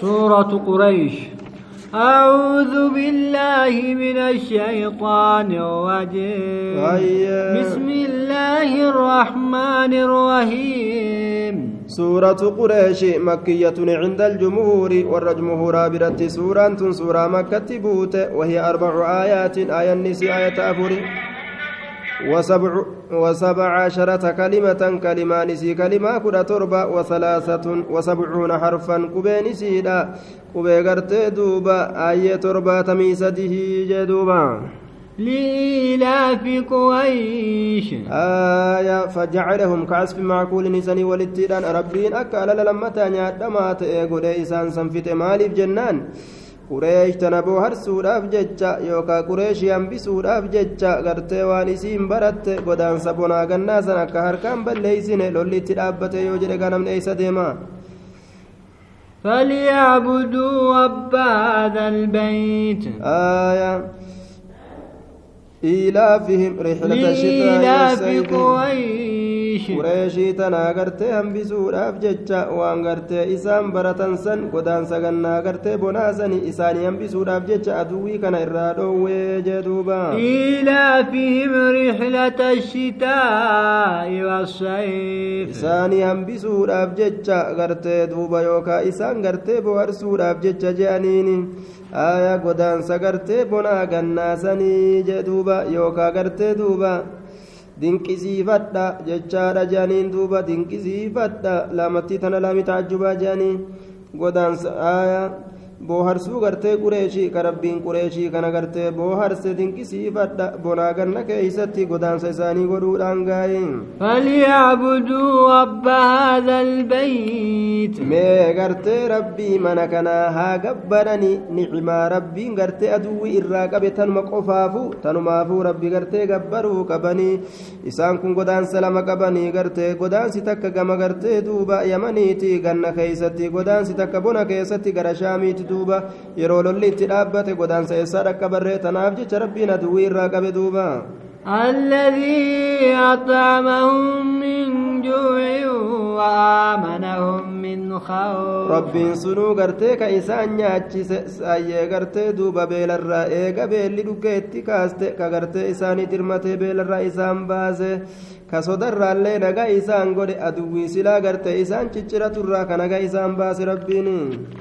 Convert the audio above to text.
سورة قريش. أعوذ بالله من الشيطان الرجيم. هيا. بسم الله الرحمن الرحيم. سورة قريش مكية عند الجمهور والجمهور برت سورة سورة مكة بوت وهي أربع آيات آية النساء آية أفر وسبع وسبع عشرة كلمة كلمة نسي كلمة كرة تربة وثلاثة وسبعون حرفا كبين سيدا كبي غرتي دوبا. آية تربة تميسده جدوبا. لإيلاف قريش. آية فجعلهم كعصف معقول نسني ولتيدان. ربين أكال لما تانيا دمات إيقود إسان سنفت مالف جنان. قريش تنبو هرسودhaaf jecha yookaa qureeshii hambisuudhaaf jecha gartee waan isiin baratte godaansa bonaa gannaa san akka harkaan balleeysine lolli itti dhaabbate yoo jedhe ganamne eeysa deema فليعبدوا رب هذا البيت آية إيلافهم رحلة الشتاء والصيف قريش qureeshii tanaa gartee hambisuudhaaf jecha waan gartee isaan baratan san godaansa gannaa gartee bonaasani isaanii hambisuudhaaf jecha aduwwii kana irraa dhoowwee jee duuba إيلافهم رحلة الشتاء والصيف isaanii hambisuudhaaf jecha gartee duuba yookaa isaan gartee boharsuudhaaf jecha je'aniini aayaa godaansa gartee bonaa gannaasanii jee duuba yookaa gartee duuba dinqisiifadha jechaadha je'aniin duuba dinqisiifadha lamattii tana laami taajjubaa je'anii godaansa aayaa booharsuu gartee qureeshii ka rabbiin qureeshii kana gartee booharse dinqisiifadha bonaa ganna keeysatti godaansa isaanii godhuudhaan gaa'in فليعبدوا رب هذا البيت mee gartee rabbii mana kanaa haa gabbarani nicimaa rabbiin gartee aduwwi irraa qabe tanuma qofaafu tanumaafuu rabbi gartee gabbaruu qabanii isaan kun godaansa lama qabanii gartee godaansi takka gama gartee duuba yamaniiti ganna keeysatti godaansi takka bona keessatti gara shaamiiti duuba yeroo lolli itti dhaabbate godaansa eessaa dhaqqabarree tanaaf jecha rabbiin aduwwi irraa qabe duuba الذي أطعمهم من جوع وآمنهم من خوف rabbiin sunuu gartee ka isaan nyaachise sayyee gartee duuba beelarraa eega beelli dhugeetti kaaste ka gartee isaanii dirmatee beelarraa isaan baase ka sodarraallee nagaa isaan godhe aduwwii silaa gartee isaan cicciraturraa ka nagaa isaan baase rabbiin